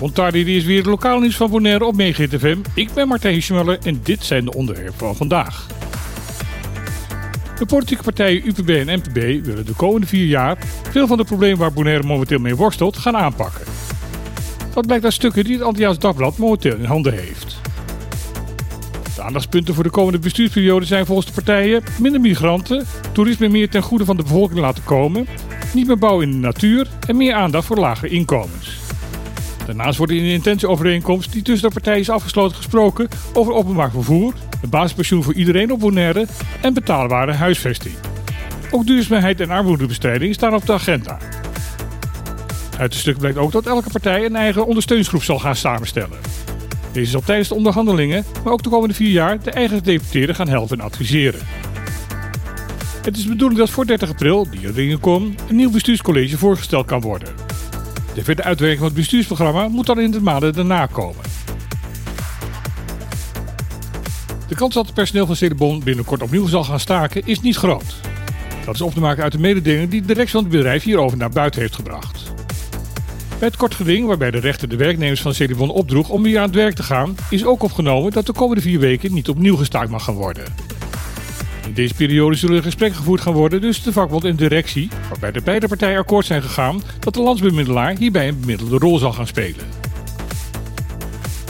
Montardi is weer het lokaal nieuws van Bonaire op FM. Ik ben Martijn Schmuller en dit zijn de onderwerpen van vandaag. De politieke partijen UPB en MPB willen de komende vier jaar veel van de problemen waar Bonaire momenteel mee worstelt gaan aanpakken. Dat blijkt uit stukken die het Antilliaans Dagblad momenteel in handen heeft. De aandachtspunten voor de komende bestuursperiode zijn volgens de partijen minder migranten, toerisme meer ten goede van de bevolking laten komen, niet meer bouwen in de natuur en meer aandacht voor lage inkomens. Daarnaast wordt in de intentieovereenkomst die tussen de partijen is afgesloten gesproken over openbaar vervoer, een basispensioen voor iedereen op Bonaire en betaalbare huisvesting. Ook duurzaamheid en armoedebestrijding staan op de agenda. Uit het stuk blijkt ook dat elke partij een eigen ondersteuningsgroep zal gaan samenstellen. Deze zal tijdens de onderhandelingen, maar ook de komende vier jaar, de eigen gedeputeerden gaan helpen en adviseren. Het is de bedoeling dat voor 30 april, die er komt, een nieuw bestuurscollege voorgesteld kan worden. De verdere uitwerking van het bestuursprogramma moet dan in de maanden daarna komen. De kans dat het personeel van Cedebon binnenkort opnieuw zal gaan staken is niet groot. Dat is op te maken uit de mededeling die de directie van het bedrijf hierover naar buiten heeft gebracht. Bij het kort geding waarbij de rechter de werknemers van Cedebon opdroeg om weer aan het werk te gaan, is ook opgenomen dat de komende vier weken niet opnieuw gestaakt mag gaan worden. Deze periode zullen er gesprekken gevoerd gaan worden tussen de vakbond en directie, waarbij de beide partijen akkoord zijn gegaan dat de landsbemiddelaar hierbij een bemiddelde rol zal gaan spelen.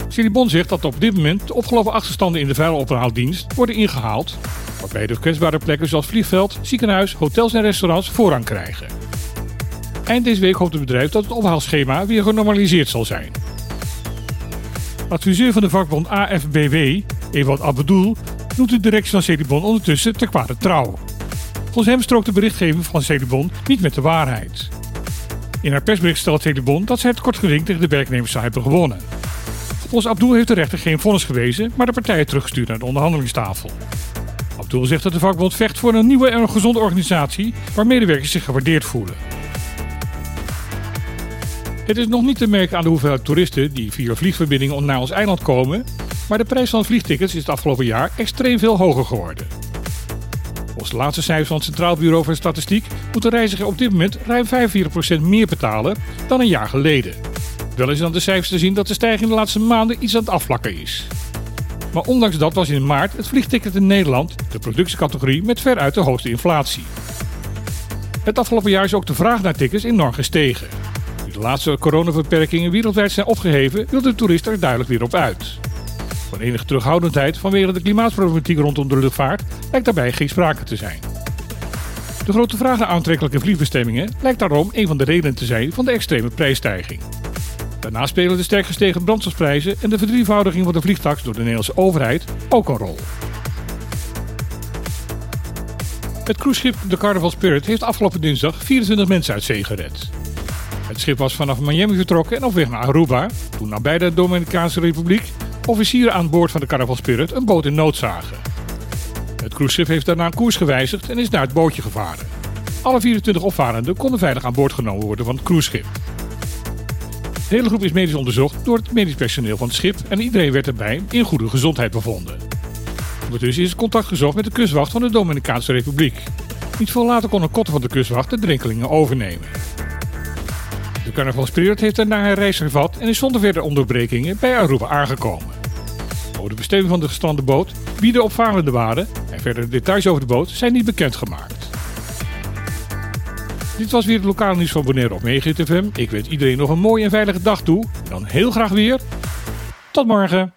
Cedebon zegt dat op dit moment de opgelopen achterstanden in de vuilophaaldienst worden ingehaald, waarbij de kwetsbare plekken zoals vliegveld, ziekenhuis, hotels en restaurants voorrang krijgen. Eind deze week hoopt het bedrijf dat het ophaalschema weer genormaliseerd zal zijn. Adviseur van de vakbond AFBW, Ewald Abbedoel, noemt de directie van Cedibon ondertussen te kwade trouw. Volgens hem strookt de berichtgeving van Cedibon niet met de waarheid. In haar persbericht stelt Cedibon dat ze het kortgeding tegen de werknemers zou hebben gewonnen. Volgens Abdul heeft de rechter geen vonnis gewezen, maar de partijen teruggestuurd naar de onderhandelingstafel. Abdul zegt dat de vakbond vecht voor een nieuwe en gezonde organisatie waar medewerkers zich gewaardeerd voelen. Het is nog niet te merken aan de hoeveelheid toeristen die via vliegverbindingen naar ons eiland komen, maar de prijs van vliegtickets is het afgelopen jaar extreem veel hoger geworden. Volgens de laatste cijfers van het Centraal Bureau voor Statistiek moet de reiziger op dit moment ruim 45% meer betalen dan een jaar geleden. Wel is aan de cijfers te zien dat de stijging de laatste maanden iets aan het afvlakken is. Maar ondanks dat was in maart het vliegticket in Nederland, de productiecategorie, met veruit de hoogste inflatie. Het afgelopen jaar is ook de vraag naar tickets enorm gestegen de laatste coronaverperkingen wereldwijd zijn opgeheven, wil de toerist er duidelijk weer op uit. Van enige terughoudendheid vanwege de klimaatproblematiek rondom de luchtvaart lijkt daarbij geen sprake te zijn. De grote vraag naar aantrekkelijke vliegbestemmingen lijkt daarom een van de redenen te zijn van de extreme prijsstijging. Daarnaast spelen de sterk gestegen brandstofprijzen en de verdrievoudiging van de vliegtax door de Nederlandse overheid ook een rol. Het cruiseschip de Carnival Spirit heeft afgelopen dinsdag 24 mensen uit zee gered. Het schip was vanaf Miami vertrokken en op weg naar Aruba, toen nabij de Dominicaanse Republiek officieren aan boord van de Caravel Spirit een boot in nood zagen. Het cruiseschip heeft daarna koers gewijzigd en is naar het bootje gevaren. Alle 24 opvarenden konden veilig aan boord genomen worden van het cruiseschip. De hele groep is medisch onderzocht door het medisch personeel van het schip en iedereen werd erbij in goede gezondheid bevonden. Ondertussen is contact gezocht met de kustwacht van de Dominicaanse Republiek. Niet veel later kon een kotter van de kustwacht de drinkelingen overnemen. De Carnaval Spirit heeft daarna haar reis gevat en is zonder verdere onderbrekingen bij Aruba aangekomen. Over de bestemming van de gestrande boot, wie de opvarenden waren en verdere details over de boot zijn niet bekendgemaakt. Dit was weer het lokale nieuws van Bonaire op FM. Ik wens iedereen nog een mooie en veilige dag toe. Dan heel graag weer. Tot morgen.